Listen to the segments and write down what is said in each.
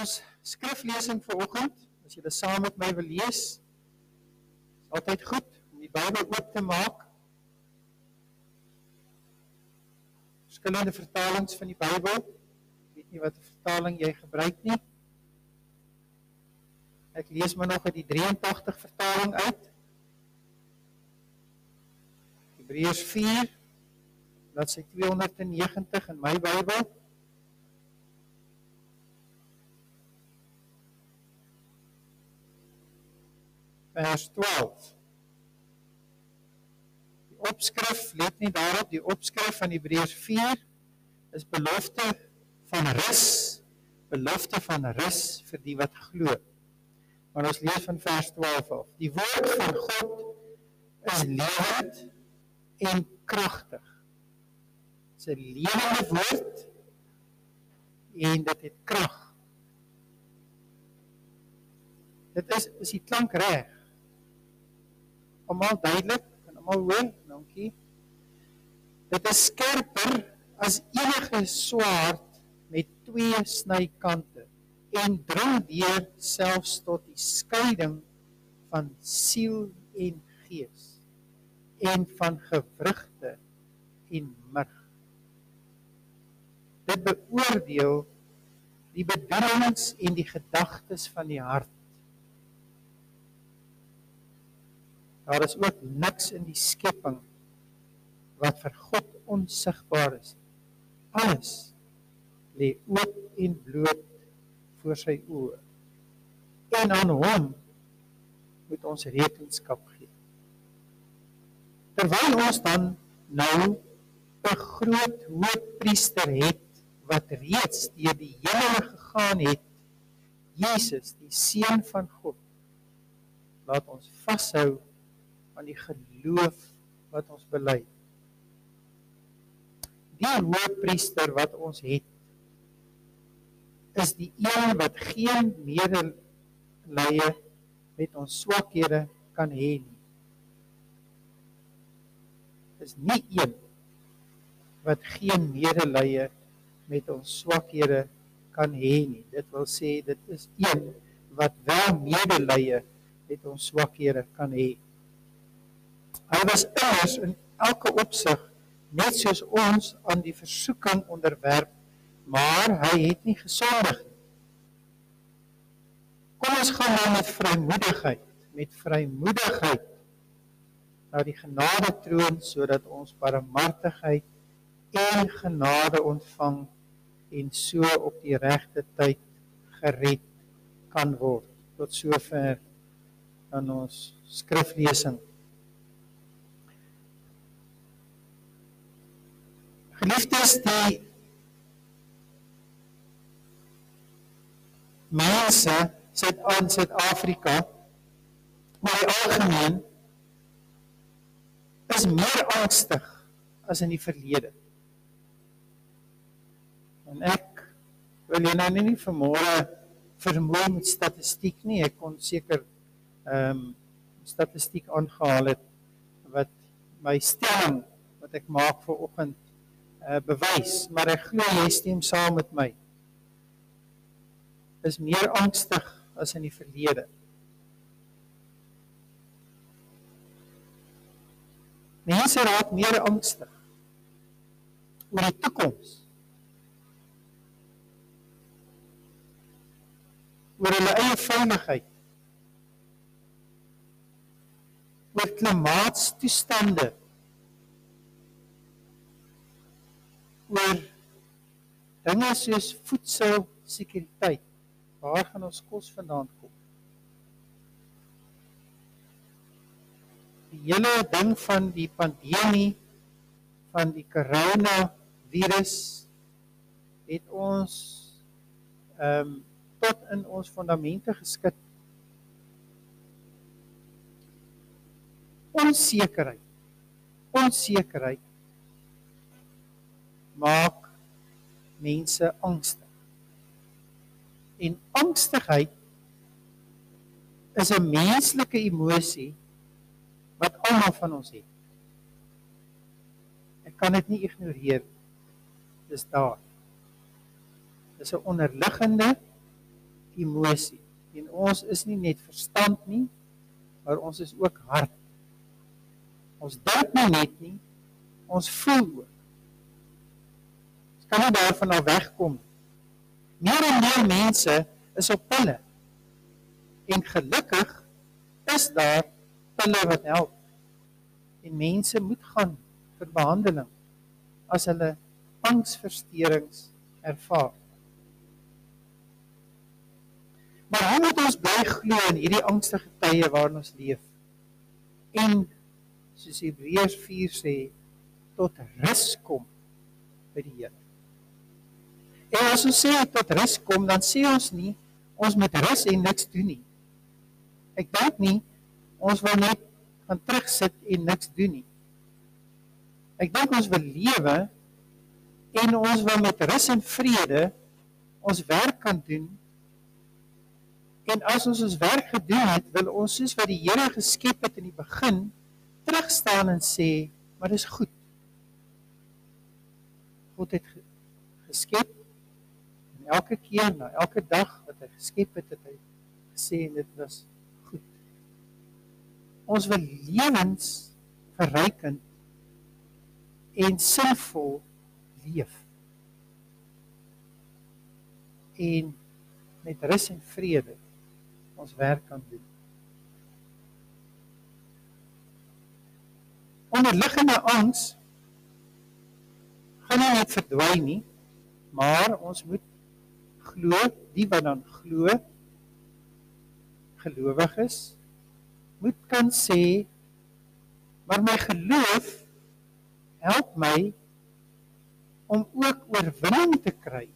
ons skriflesing vir oggend. As jy dit saam met my wil lees, is altyd goed om die Bybel oop te maak. Verskillende vertalings van die Bybel. Ek weet nie watter vertaling jy gebruik nie. Ek lees maar nog uit die 83 vertaling uit. Hebreërs 4 bladsy 290 in my Bybel. Vers 12. Die opskrif let nie daarop die opskrif van Hebreërs 4 is belofte van rus, belofte van rus vir die wat glo. Maar ons lees van vers 12 af. Die woord van God is lewend en kragtig. Dit is 'n lewende woord en dit het krag. Dit is is die klank reg almal duidelik en almal hoor, dankie. Dit is skerper as enige swaard met twee snykante en dring deur selfs tot die skeiding van siel en gees en van gewrigte en murg. Dit beoordeel die bedoelings en die gedagtes van die hart. Daar is ook niks in die skepping wat vir God onsigbaar is. Alles lê oop en bloot voor sy oë. En aan hom moet ons rekenskap gee. Terwyl ons dan nou 'n groot hoofpriester het wat reeds deur die hemel gegaan het, Jesus, die seun van God, laat ons vashou aan die geloof wat ons bely. Die hoofpriester wat ons het is die een wat geen medelee met ons swakhede kan hê nie. Is nie een wat geen medelee met ons swakhede kan hê nie. Dit wil sê dit is een wat wel medelee met ons swakhede kan hê. Hy was immers in elke opsig net soos ons aan die versoeking onderwerp, maar hy het nie gesondig nie. Kom ons gaan nou met vrymoedigheid, met vrymoedigheid na die genade troon sodat ons barmhartigheid en genade ontvang en so op die regte tyd gered kan word. Tot sover aan ons skriflesing. Geliefdes, die mense sit aan Suid-Afrika maar die algemeen is meer angstig as in die verlede. En ek wil jy nou nie vanmôre vermoë met statistiek nie. Ek kon seker ehm um, statistiek aangehaal het wat my stelling wat ek maak vir oggend uh, bewys, maar ek glo jy stem saam met my. Is meer angstig as in die verlede. Mense raak meer angstig oor die toekoms. oor hulle eie veiligheid. oor klimaatstoestande oor dinge soos voedselsekuriteit. Waar gaan ons kos vandaan kom? Die hele ding van die pandemie van die corona virus het ons ehm um, tot in ons fondamente geskit. Onsekerheid. Onsekerheid maak mense angstig. En angstigheid is 'n menslike emosie wat almal van ons het. Ek kan dit nie ignoreer. Dis daar. Dis 'n onderliggende emosie. En ons is nie net verstand nie, maar ons is ook hart. Ons dink nie net nie, ons voel ook. Kan nie daarvan af wegkom. Meer en meer mense is op pille. En gelukkig is daar pille wat help. En mense moet gaan vir behandeling as hulle angsversteurings ervaar. Maar hoe moet ons bly glo in hierdie angstige tye waarin ons leef? En soos Hebreërs 4 sê, tot rus kom by die Here. En as ons sê tot rus kom, dan sê ons nie ons moet rus en niks doen nie. Ek dink nie ons wil net gaan terugsit en niks doen nie. Ek dink ons wil lewe en ons wil met rus en vrede ons werk kan doen. En as ons ons werk gedoen het, wil ons soos wat die Here geskep het in die begin terug staan en sê, maar dis goed. God het geskep en elke keer na elke dag wat hy geskep het, het hy gesê dit was goed. Ons wil lewens verrykend en sinvol leef. En met rus en vrede ons werk kan doen. Onderliggende angs gaan nie net verdwyn nie, maar ons moet glo, die wat dan glo gelowig is, moet kan sê maar my geloof help my om ook oorwinning te kry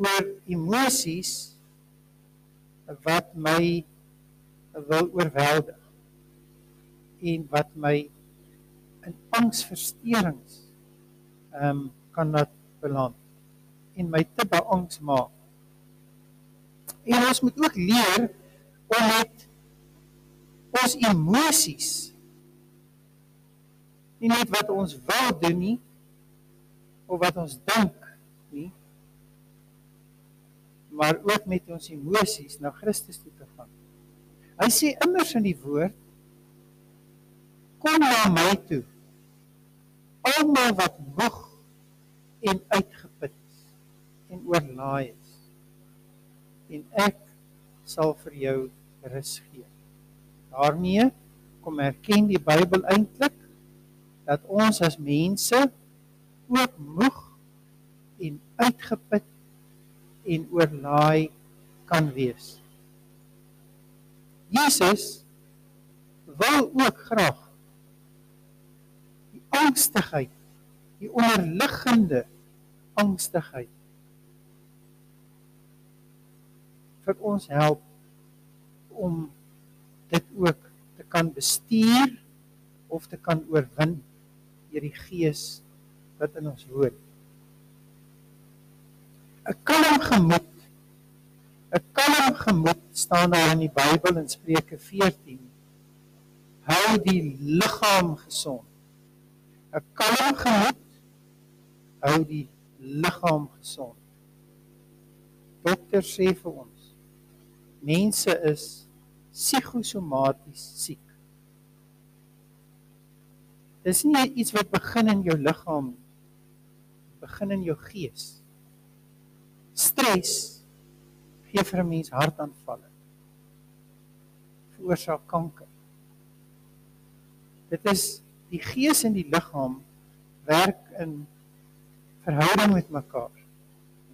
oor emosies wat my wil oorweldig en wat my in angsversteurings ehm um, kan laat beland en my te beangs maak. En ons moet ook leer om met ons emosies nie net wat ons wil doen nie of wat ons dink nie maar ook met ons emosies na Christus toe te gaan. Hy sê immers in die woord kom na my toe almal wat moeg en uitgeput en oorlaai is en ek sal vir jou rus gee. daarmee kom erken die Bybel eintlik dat ons as mense ook moeg en uitgeput en oorlaai kan wees. Jesus wil ook graag die angstigheid, die onderliggende angstigheid vir ons help om dit ook te kan bestuur of te kan oorwin deur die Gees wat in ons woon. 'n Kalm gemoed. 'n Kalm gemoed staan daar in die Bybel in Spreuke 14. Hou die liggaam gesond. 'n Kalm gemoed hou die liggaam gesond. Dokter sê vir ons mense is psigosomaties siek. Dis nie iets wat begin in jou liggaam begin in jou gees. Stres gee vir 'n mens hartaanvalle. Veroorsaak kanker. Dit is die gees en die liggaam werk in verhouding met mekaar.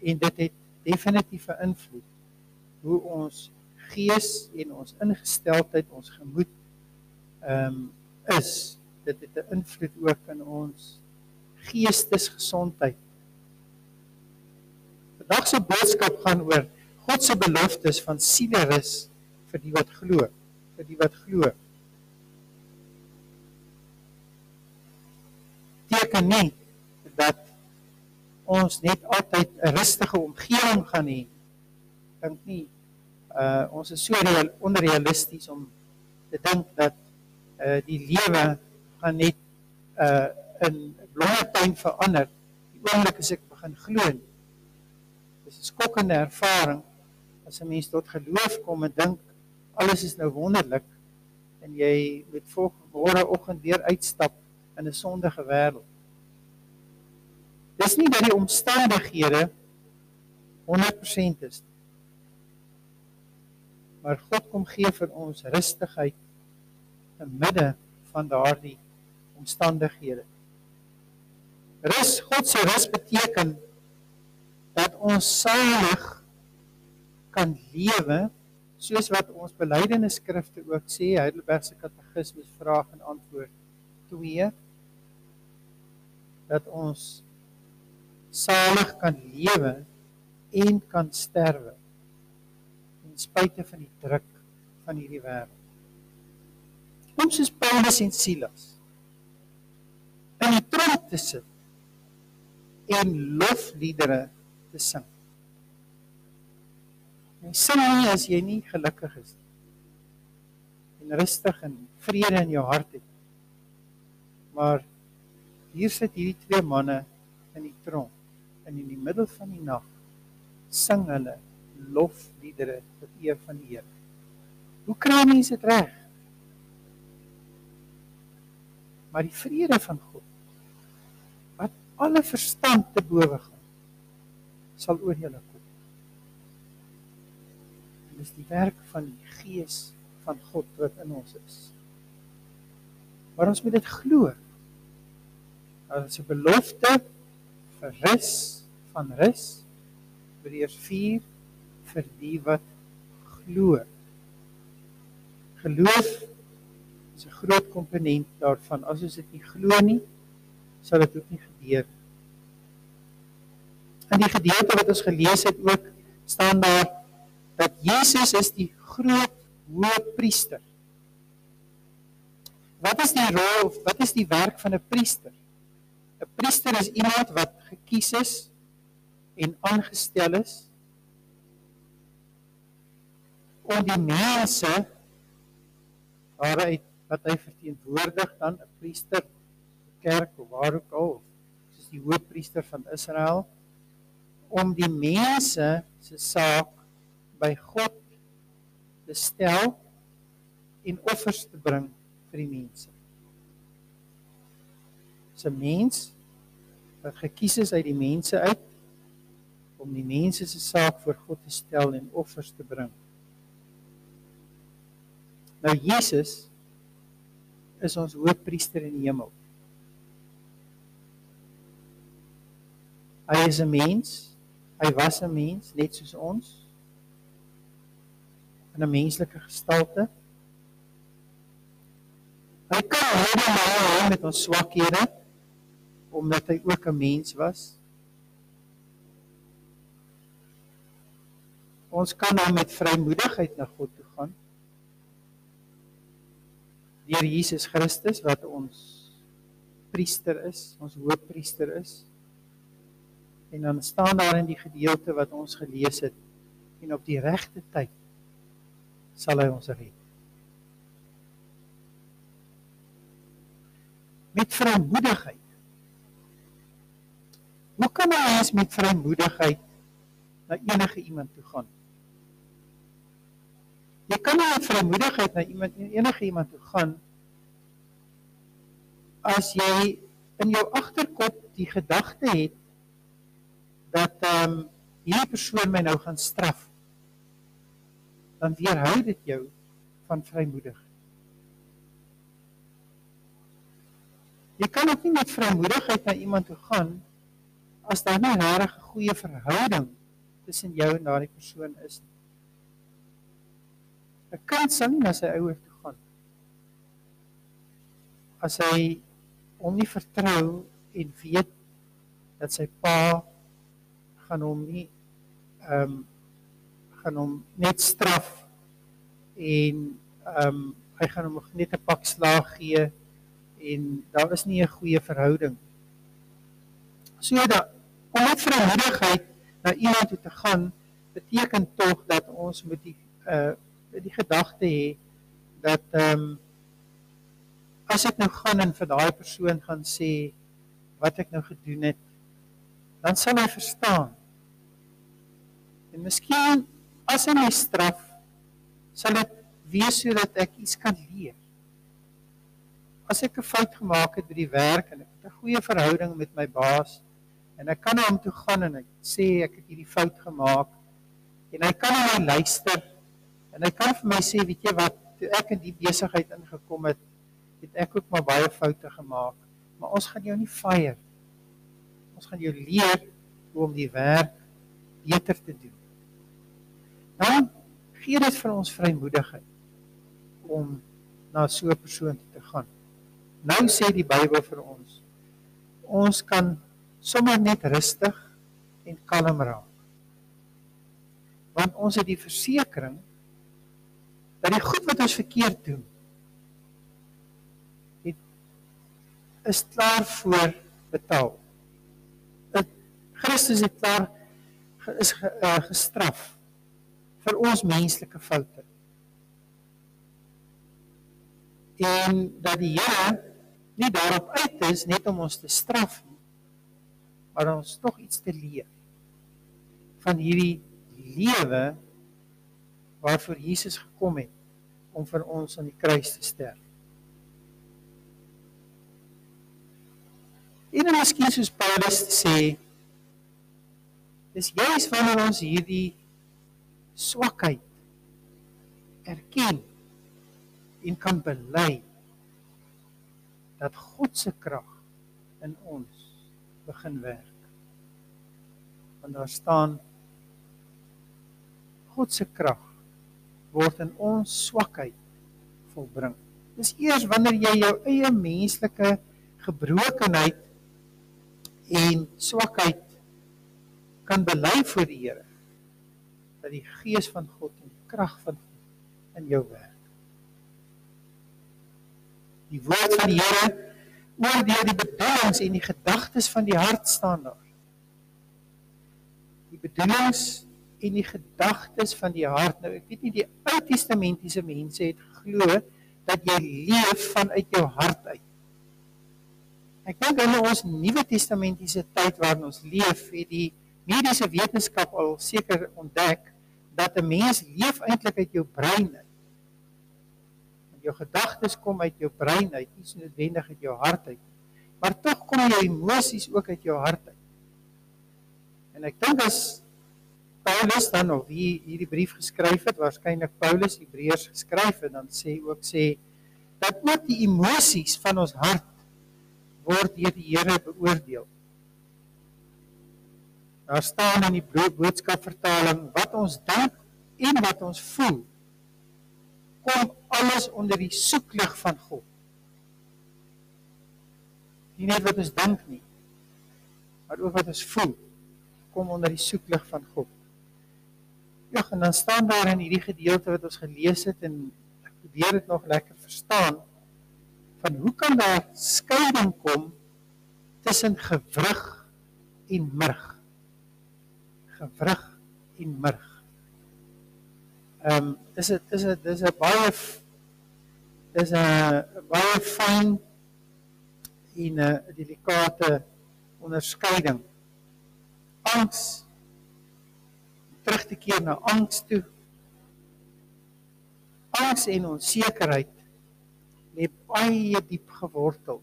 En dit het definitief 'n invloed hoe ons gees en ons ingesteldheid, ons gemoed ehm um, is dit het 'n invloed ook in ons geestesgesondheid. Vandag se boodskap gaan oor God se beloftes van sielerus vir die wat glo, vir die wat glo. Teken nie dat ons net altyd 'n rustige omgewing gaan hê. Dink nie uh ons is so onrealisties om te dink dat uh die lewe gaan net uh in bloemtuin verander die oomblik as ek begin glo. Dis 'n skokkende ervaring as 'n mens tot geloof kom en dink alles is nou wonderlik en jy moet volgende oggend weer uitstap in 'n sondige wêreld. Dis nie dat die omstandighede 100% is nie. Maar God kom gee vir ons rustigheid in midde van daardie omstandighede. Rus, God se rus beteken dat ons salig kan lewe soos wat ons belydenisskrifte ook sê Heidelberg se katekismes vraag en antwoord 2 dat ons salig kan lewe en kan sterwe ten spyte van die druk van hierdie wêreld. Ons is Paulus en Silas in die tronk te sit en lofliedere te sing. Jy sing nie as jy nie gelukkig is nie. En rustig en vrede in jou hart het. Maar hier sit hierdie twee manne in die tronk en in die middel van die nag sing hulle lofliedere tot eer van die Here. Hoe kry mense dit reg? Maar die vrede van God wat alle verstand te bowe gaan sal oor julle kom. Dit is die werk van die Gees van God wat in ons is. Maar ons moet dit glo. Dit is 'n belofte vir rus van rus. Hebreërs 4 vir die wat glo. Geloof is 'n groot komponent daarvan. As ons dit nie glo nie, sal dit ook nie gebeur nie. In die gedeelte wat ons gelees het ook staan daar dat Jesus is die groot hoëpriester. Wat is die rol of wat is die werk van 'n priester? 'n Priester is iemand wat gekies is en aangestel is om die mense waaruit wat hy verteenwoordig dan 'n priester, 'n kerk of waar ook al, soos die hoëpriester van Israel om die mense se saak by God te stel en offers te bring vir die mense. 'n Mens wat gekies is uit die mense uit om die mense se saak voor God te stel en offers te bring. Nou Jesus is ons hoofpriester in die hemel. Hy is 'n mens Hy was 'n mens net soos ons in 'n menslike gestalte. Hy kan helemaal met ons swakhede omdat hy ook 'n mens was. Ons kan nou met vrymoedigheid na God toe gaan. Deur Jesus Christus wat ons priester is, ons hoofpriester is. En dan staan daar in die gedeelte wat ons gelees het en op die regte tyd sal hy ons red. Met vrymoedigheid. Hoe kan 'n mens met vrymoedigheid na enige iemand toe gaan? Jy kan nie met vrymoedigheid na iemand enige iemand toe gaan as jy in jou agterkop die gedagte het dat ehm um, hierdie persoon my nou gaan straf dan weerhou dit jou van vrymoedig. Jy kan ook nie met vrymoedigheid na iemand toe gaan as daar nie 'n regte goeie verhouding tussen jou en daardie persoon is nie. 'n Kind sal nie na sy ouers toe gaan as hy hom nie vertrou en weet dat sy pa gaan hom nie ehm um, gaan hom net straf en ehm um, hy gaan hom net 'n pak slaag gee en daar is nie 'n goeie verhouding. So dat om met vrymoedigheid na iemand toe te gaan beteken tog dat ons moet die uh die gedagte hê dat ehm um, as ek nou gaan en vir daai persoon gaan sê wat ek nou gedoen het dan sal hy verstaan miskien as hy my straf, sal dit wees sodat ek iets kan leer. As ek 'n fout gemaak het by die werk en ek het 'n goeie verhouding met my baas en ek kan na hom toe gaan en ek sê ek het hierdie fout gemaak en hy kan na my luister en hy kan vir my sê, weet jy wat, toe ek in die besigheid ingekom het, het ek ook maar baie foute gemaak, maar ons gaan jou nie fire. Ons gaan jou leer hoe om die werk beter te doen. Dan gee dit vir ons vrymoedigheid om na so 'n persoon te gaan. Nou sê die Bybel vir ons ons kan sommer net rustig en kalm raak. Want ons het die versekering dat die goed wat ons verkeerd doen het is klaar voor betaal. Dat Christus het klaar is uh, gestraf vir ons menslike foute. En dat die Here nie daarop uit is net om ons te straf nie, maar ons tog iets te leer van hierdie lewe waarvoor Jesus gekom het om vir ons aan die kruis te sterf. En miskien soos Paulus sê, dis juis wanneer ons hierdie swakheid erken en kan bely dat God se krag in ons begin werk. Want daar staan God se krag word in ons swakheid volbring. Dis eers wanneer jy jou eie menslike gebrokenheid en swakheid kan bely voor die Here dat die gees van God en die krag van God in jou werk. Die woord van die Here oordeel die bedoelings en die gedagtes van die hart staan daar. Die bedoelings en die gedagtes van die hart. Nou ek weet nie die Ou Testamentiese mense het geglo dat jy leef vanuit jou hart uit. Ek dink in ons Nuwe Testamentiese tyd waarin ons leef, het die mediese wetenskap al seker ontdek dat 'n mens leef eintlik uit jou brein uit. Want jou gedagtes kom uit jou brein uit, nie noodwendig uit jou hart uit nie. Maar tog kom jou emosies ook uit jou hart uit. En ek dink as Paulus dan of wie hierdie brief geskryf het, waarskynlik Paulus Hebreërs geskryf het, dan sê ook sê dat ook die emosies van ons hart word deur die Here beoordeel. Daar staan in die boodskap vertaling wat ons dink en wat ons voel kom alles onder die soeklig van God. Nie net wat ons dink nie, maar ook wat ons voel kom onder die soeklig van God. Ja, en dan staan daar in hierdie gedeelte wat ons gelees het en ek probeer dit nog lekker verstaan van hoe kan daar skeiding kom tussen gewrig en murg? gewrig en murg. Ehm um, is dit is dit dis 'n baie dis 'n baie fyn en 'n delikate onderskeiding. Angs te keer na angs toe. Angs en onsekerheid lê baie diep gewortel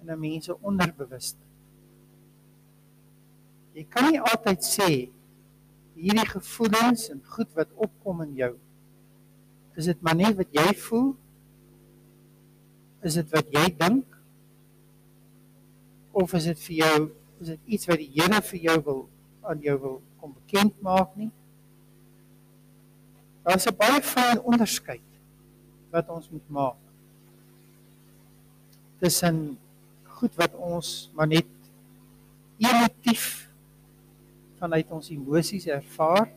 in 'n mens se onderbewuste. Jy kan nie altyd sê hierdie gevoelens en goed wat opkom in jou is dit maar net wat jy voel? Is dit wat jy dink? Of is dit vir jou is dit iets wat die Here vir jou wil aan jou wil kom bekend maak nie? Daar is 'n baie fyn onderskeid wat ons moet maak. Tussen goed wat ons maar net emotief vanuit ons emosies ervaar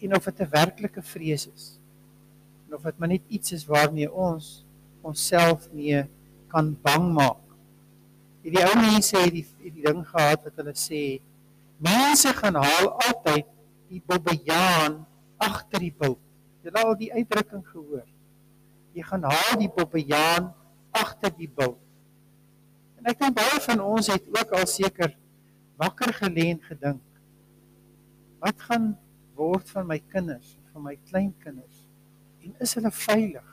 en of dit 'n werklike vrees is en of dit maar net iets is waarmee ons onsself mee kan bang maak. Hierdie ou mense het die die ding gehad wat hulle sê mense gaan haal altyd die bobbejaan agter die bult. Jy het al die uitdrukking gehoor. Jy gaan haal die bobbejaan agter die bult. En ek dink baie van ons het ook al seker wakker gelê en gedink. Wat gaan word van my kinders, van my kleinkinders? En is hulle veilig?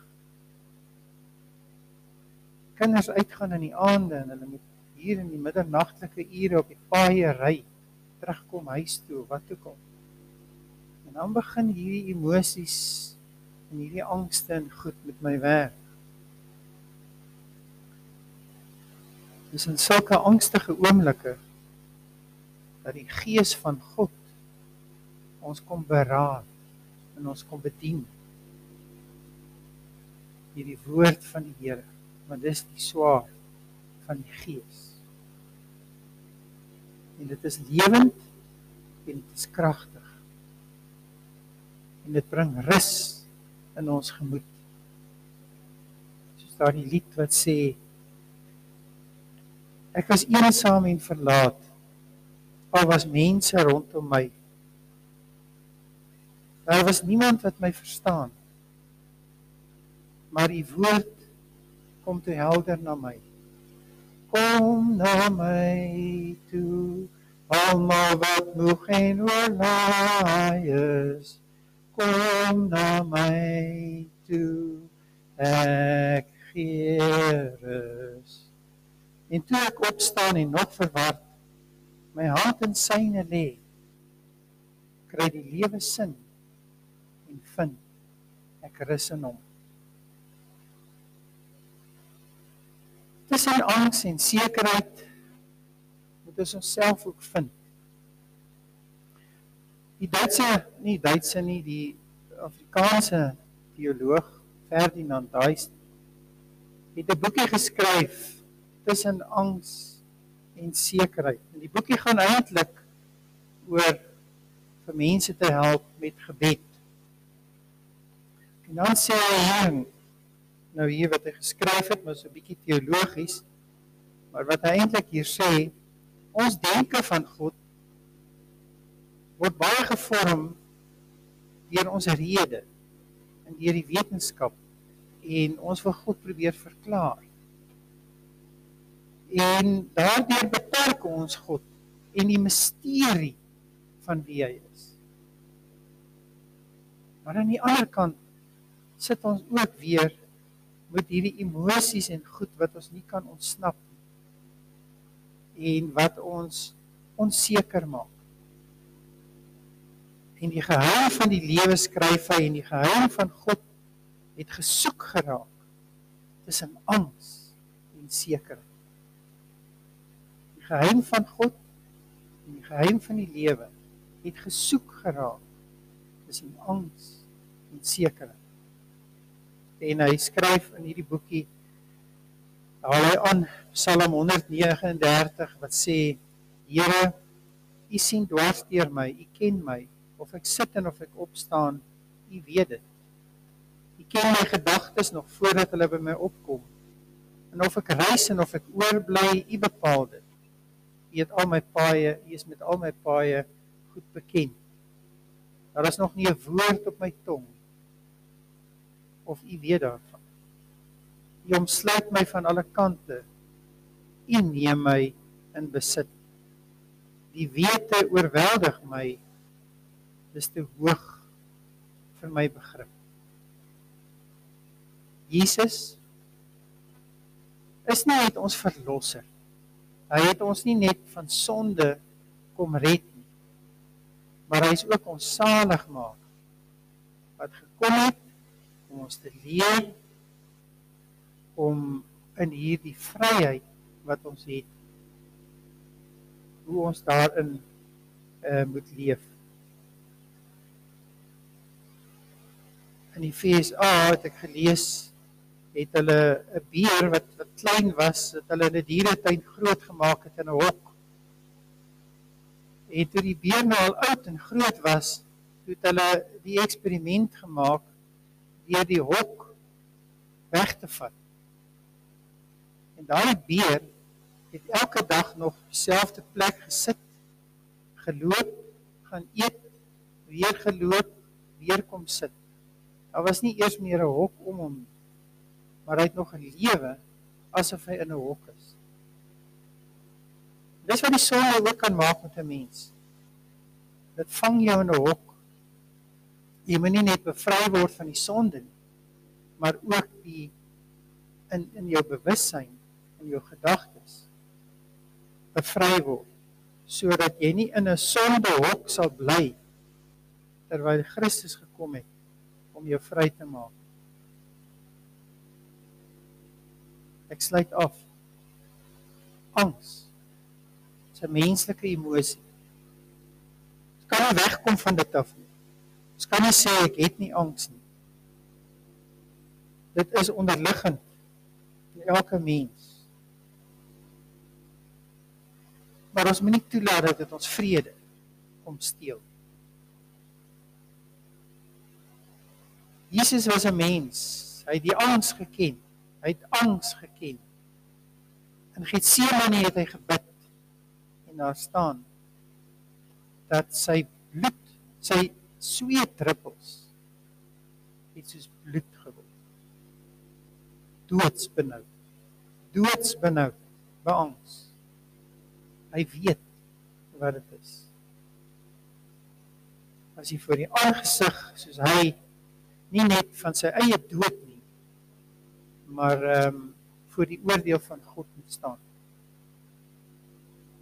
Kinders uitgaan in die aande en hulle moet hier in die middernagtelike ure op die paaie ry terugkom huis toe, wat ook al. En dan begin hierdie emosies en hierdie angste en goed met my werk. Dis in sulke angstige oomblikke dat die gees van God ons kom beraad en ons kom bedien. Hierdie woord van die Here, want dis die swaard van die gees. En dit is lewend en dit is kragtig. En dit bring rus in ons gemoed. Soos daardie lied wat sê Ek was eensaam en verlaat. Al was mense rondom my. Daar was niemand wat my verstaan. Maar u woord kom te helder na my. Kom na my toe. Almal wat moeg en oorlaai is. Kom na my toe. Ek gee rus. En toe ek opstaan en nog verward my hand in syne lê, kry die lewe sin en vind ek rus in hom. Tussen angs en sekerheid moet ons onsself ook vind. Die Duitse, nie Duitse nie, die Afrikaanse teoloog Ferdinand Duis het 'n boekie geskryf tussen angs en sekerheid. En die boekie gaan eintlik oor vir mense te help met gebed. En dan sê hy nou hier wat hy geskryf het, maar so 'n bietjie teologies, maar wat hy eintlik hier sê, ons denke van God word baie gevorm deur ons rede en deur die wetenskap en ons wil God probeer verklaar en daardeur beperk ons God en die misterie van wie hy is. Maar aan die ander kant sit ons ook weer met hierdie emosies en goed wat ons nie kan ontsnap nie en wat ons onseker maak. En die geheim van die lewe skryf hy en die geheim van God het gesoek geraak tussen angs en sekerheid geheim van God en die geheim van die lewe het gesoek geraak tussen angs en sekerheid. En hy skryf in hierdie boekie haal hy aan Psalm 139 wat sê Here u sien dwars deur my u ken my of ek sit en of ek opstaan u weet dit. U ken my gedagtes nog voordat hulle by my opkom. En of ek reis en of ek oorbly u bepaal dit. U het al my paaie, U is met al my paaie goed bekend. Daar is nog nie 'n woord op my tong of U weet daarvan. U omsluit my van alle kante. U neem my in besit. Die wete oorweldig my. Dis te hoog vir my begrip. Jesus is nie net ons verlosser Hy het ons nie net van sonde kom red nie. Maar hy is ook ons saligmaker wat gekom het om ons te leer om in hierdie vryheid wat ons het hoe ons daarin uh, moet leef. In die FSA het ek gelees het hulle 'n beer wat wat klein was, het hulle in 'n dieretuin groot gemaak het in 'n hok. En toe die beer nou al oud en groot was, het hulle die eksperiment gemaak deur die hok weg te vat. En daai beer het elke dag nog dieselfde plek gesit, geloop, gaan eet, weer geloop, weer kom sit. Daar was nie eers meer 'n hok om hom nie maar hy het nog 'n lewe asof hy in 'n hok is. Dis wat die sonde ook kan maak met 'n mens. Dit vang jou in 'n hok. Jy moet nie net bevry word van die sonde nie, maar ook die in in jou bewussyn en jou gedagtes bevry word sodat jy nie in 'n sondehok sal bly terwyl Christus gekom het om jou vry te maak. Ek sluit af. Angs. Dit is 'n menslike emosie. Jy kan nie wegkom van dit af nie. Kan nie sê ek het nie angs nie. Dit is onderliggend in elke mens. Maar ons moet nie toelaat dat dit ons vrede kom steel. Jesus was 'n mens. Hy het die angs geken. Hy het angs geken. In Getsemane het hy gebid en daar staan dat sy bloed, sy sweetdruppels het soos bloed geword. Doodsbenoud. Doodsbenoud, beangs. Hy weet wat dit is. As hy voor die aangesig soos hy nie net van sy eie dood nie, maar ehm um, voor die oordeel van God moet staan.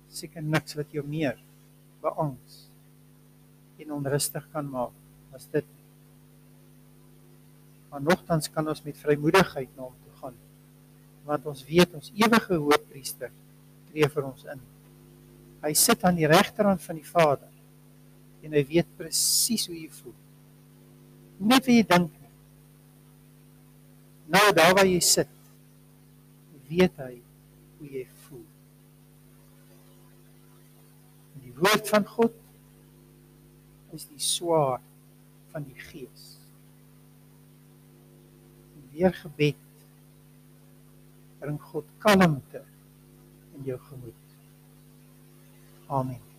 Seker niks wat jou meer beangs en onrustig kan maak as dit. Maar nogtans kan ons met vrymoedigheid na hom toe gaan. Want ons weet ons ewige hoofpriester tree vir ons in. Hy sit aan die regterhand van die Vader en hy weet presies hoe jy voel. Net wie jy dink. Nou daar waar jy sit, weet hy hoe jy voel. En die woord van God is die swaard van die gees. En weer gebed bring God kalmte in jou gemoed. Amen.